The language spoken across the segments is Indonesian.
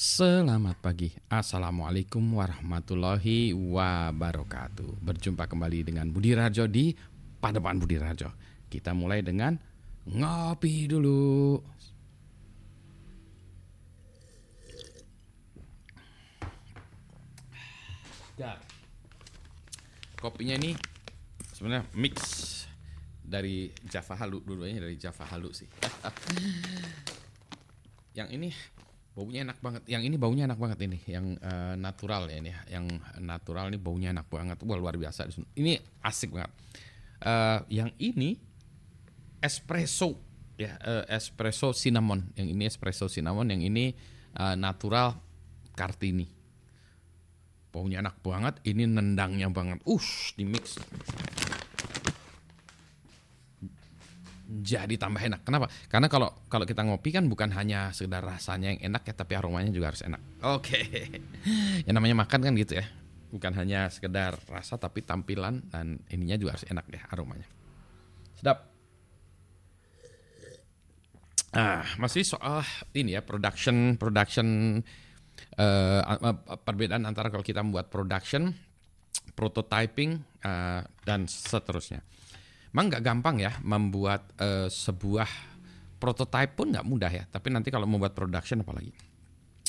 Selamat pagi, Assalamualaikum warahmatullahi wabarakatuh. Berjumpa kembali dengan Budi Rajo di Padepan Budi Rajo. Kita mulai dengan ngopi dulu. Kopinya ini sebenarnya mix dari Java Halu dua-duanya dari Java Halu sih. Yang ini baunya enak banget. Yang ini baunya enak banget ini, yang uh, natural ya ini, ya. yang natural ini baunya enak banget. Wah luar biasa. Ini asik banget. Uh, yang ini espresso ya, uh, espresso cinnamon. Yang ini espresso cinnamon, yang ini uh, natural kartini. Baunya enak banget, ini nendangnya banget. Ush, di mix jadi tambah enak. Kenapa? Karena kalau kalau kita ngopi kan bukan hanya sekedar rasanya yang enak ya, tapi aromanya juga harus enak. Oke. Okay. yang namanya makan kan gitu ya. Bukan hanya sekedar rasa tapi tampilan dan ininya juga harus enak deh aromanya. Sedap. Ah, masih soal ini ya production production uh, perbedaan antara kalau kita membuat production, prototyping uh, dan seterusnya. Memang nggak gampang ya membuat uh, sebuah prototype pun nggak mudah ya. Tapi nanti kalau membuat production apalagi.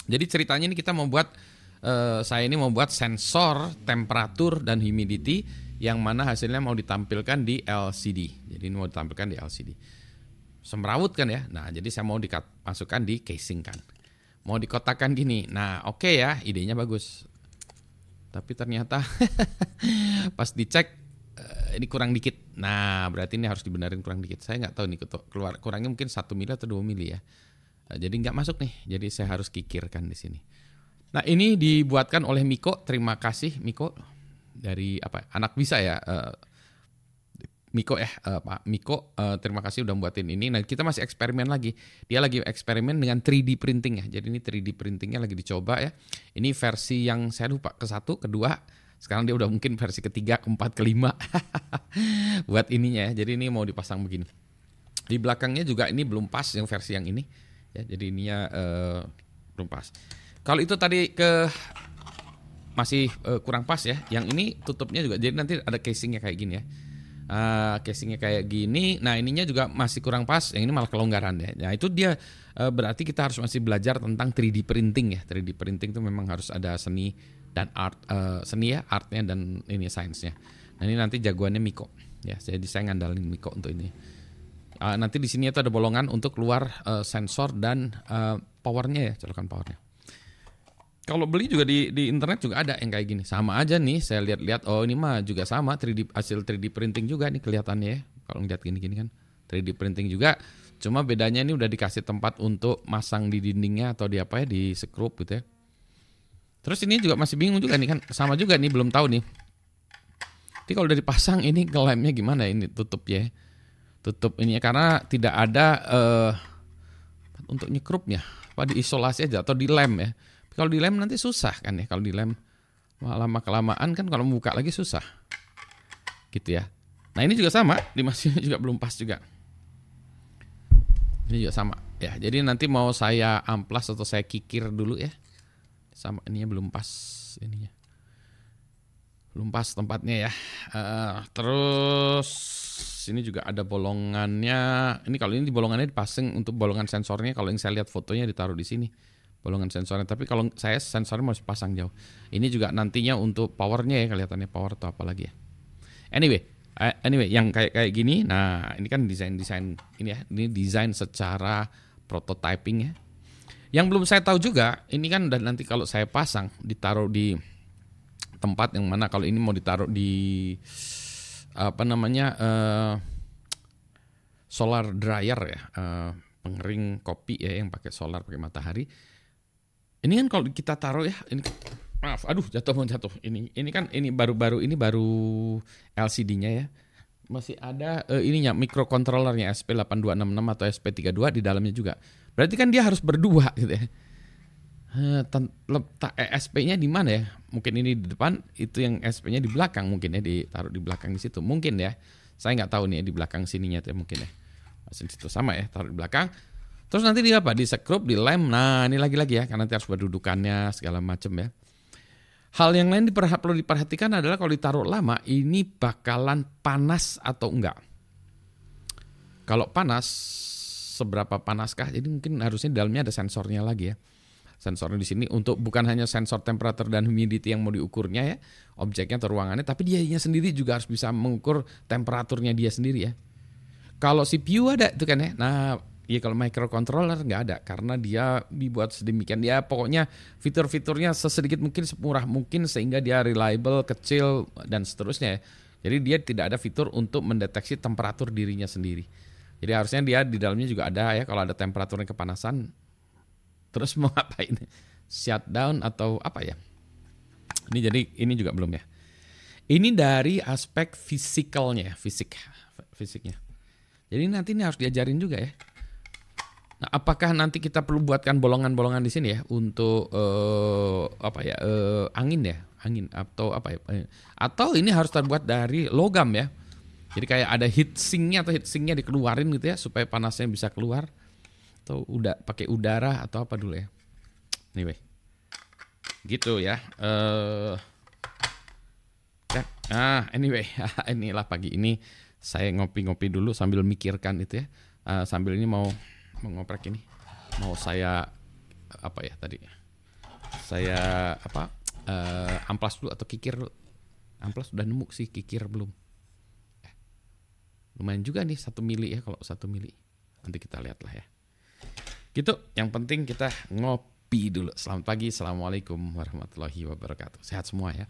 Jadi ceritanya ini kita membuat uh, saya ini membuat sensor temperatur dan humidity yang mana hasilnya mau ditampilkan di LCD. Jadi ini mau ditampilkan di LCD. Semrawut kan ya. Nah, jadi saya mau dimasukkan di casing kan. Mau dikotakan gini. Nah, oke okay ya, idenya bagus. Tapi ternyata pas dicek ini kurang dikit. Nah, berarti ini harus dibenerin kurang dikit. Saya nggak tahu nih keluar kurangnya mungkin satu mili atau dua mili ya. Uh, jadi nggak masuk nih. Jadi saya harus kikirkan di sini. Nah, ini dibuatkan oleh Miko. Terima kasih Miko dari apa? Anak bisa ya. Uh, Miko ya, uh, Pak Miko, uh, terima kasih udah buatin ini. Nah, kita masih eksperimen lagi. Dia lagi eksperimen dengan 3D printing ya. Jadi ini 3D printingnya lagi dicoba ya. Ini versi yang saya lupa ke satu, kedua, sekarang dia udah mungkin versi ketiga, keempat, kelima buat ininya ya. Jadi ini mau dipasang begini. Di belakangnya juga ini belum pas yang versi yang ini. Ya, jadi ininya uh, belum pas. Kalau itu tadi ke masih uh, kurang pas ya. Yang ini tutupnya juga. Jadi nanti ada casingnya kayak gini ya. Uh, casingnya kayak gini. Nah ininya juga masih kurang pas. Yang ini malah kelonggaran ya. Nah itu dia uh, berarti kita harus masih belajar tentang 3D printing ya. 3D printing itu memang harus ada seni dan art uh, seni ya artnya dan ini sainsnya. Nah ini nanti jagoannya Miko ya. Jadi saya ngandalin Miko untuk ini. Uh, nanti di sini itu ada bolongan untuk keluar uh, sensor dan uh, powernya ya colokan powernya. Kalau beli juga di di internet juga ada yang kayak gini. Sama aja nih saya lihat-lihat oh ini mah juga sama 3D hasil 3D printing juga nih kelihatannya ya. Kalau ngeliat gini-gini kan 3D printing juga. Cuma bedanya ini udah dikasih tempat untuk masang di dindingnya atau di apa ya di sekrup gitu ya. Terus ini juga masih bingung juga nih kan sama juga nih belum tahu nih. Jadi kalau udah dipasang ini kelemnya gimana ini tutup ya? Tutup ini ya karena tidak ada uh, untuk nyekrupnya. Apa diisolasi aja atau dilem ya. Kalau dilem nanti susah kan ya kalau dilem lama kelamaan kan kalau membuka lagi susah. Gitu ya. Nah, ini juga sama, di masih juga belum pas juga. Ini juga sama. Ya, jadi nanti mau saya amplas atau saya kikir dulu ya sama ininya belum pas ininya. Belum pas tempatnya ya. Uh, terus ini juga ada bolongannya. Ini kalau ini di bolongannya dipasang untuk bolongan sensornya. Kalau yang saya lihat fotonya ditaruh di sini bolongan sensornya. Tapi kalau saya sensornya masih pasang jauh. Ini juga nantinya untuk powernya ya kelihatannya power atau apa lagi ya. Anyway uh, anyway yang kayak kayak gini. Nah ini kan desain desain ini ya ini desain secara prototyping ya yang belum saya tahu juga, ini kan dan nanti kalau saya pasang ditaruh di tempat yang mana kalau ini mau ditaruh di apa namanya uh, solar dryer ya, uh, pengering kopi ya yang pakai solar pakai matahari. Ini kan kalau kita taruh ya, ini maaf, aduh jatuh mau jatuh. Ini ini kan ini baru-baru ini baru LCD-nya ya. Masih ada uh, ininya microcontrollernya SP8266 atau SP32 di dalamnya juga. Berarti kan dia harus berdua gitu ya. Letak ESP-nya di mana ya? Mungkin ini di depan, itu yang SP-nya di belakang mungkin ya, ditaruh di belakang di situ. Mungkin ya. Saya nggak tahu nih ya, di belakang sininya tuh ya, mungkin ya. Masih situ sama ya, taruh di belakang. Terus nanti dia apa? Di sekrup, di lem. Nah, ini lagi-lagi ya, karena nanti harus berdudukannya segala macam ya. Hal yang lain diperha perlu diperhatikan adalah kalau ditaruh lama, ini bakalan panas atau enggak. Kalau panas, seberapa panaskah? Jadi mungkin harusnya di dalamnya ada sensornya lagi ya. Sensornya di sini untuk bukan hanya sensor temperatur dan humidity yang mau diukurnya ya, objeknya atau ruangannya, tapi dia sendiri juga harus bisa mengukur temperaturnya dia sendiri ya. Kalau CPU ada itu kan ya. Nah, Iya kalau microcontroller nggak ada karena dia dibuat sedemikian dia pokoknya fitur-fiturnya sesedikit mungkin semurah mungkin sehingga dia reliable, kecil dan seterusnya. Jadi dia tidak ada fitur untuk mendeteksi temperatur dirinya sendiri. Jadi harusnya dia di dalamnya juga ada ya kalau ada temperaturnya kepanasan terus mau apa ini? Shutdown atau apa ya? Ini jadi ini juga belum ya. Ini dari aspek fisikalnya, fisik fisiknya. Jadi nanti ini harus diajarin juga ya. Nah, apakah nanti kita perlu buatkan bolongan-bolongan di sini ya untuk uh, apa ya uh, angin ya angin atau apa ya eh, atau ini harus terbuat dari logam ya jadi kayak ada heat sinknya atau heat sinknya dikeluarin gitu ya supaya panasnya bisa keluar. Atau udah pakai udara atau apa dulu ya. Anyway. Gitu ya. Uh, ya. Ah anyway. Inilah pagi ini. Saya ngopi-ngopi dulu sambil mikirkan itu ya. Uh, sambil ini mau mengoprek ini. Mau saya apa ya tadi? Saya apa? Uh, amplas dulu atau kikir. Dulu amplas sudah nemu sih kikir belum lumayan juga nih satu mili ya kalau satu mili. Nanti kita lihat lah ya. Gitu yang penting kita ngopi dulu. Selamat pagi assalamualaikum warahmatullahi wabarakatuh. Sehat semua ya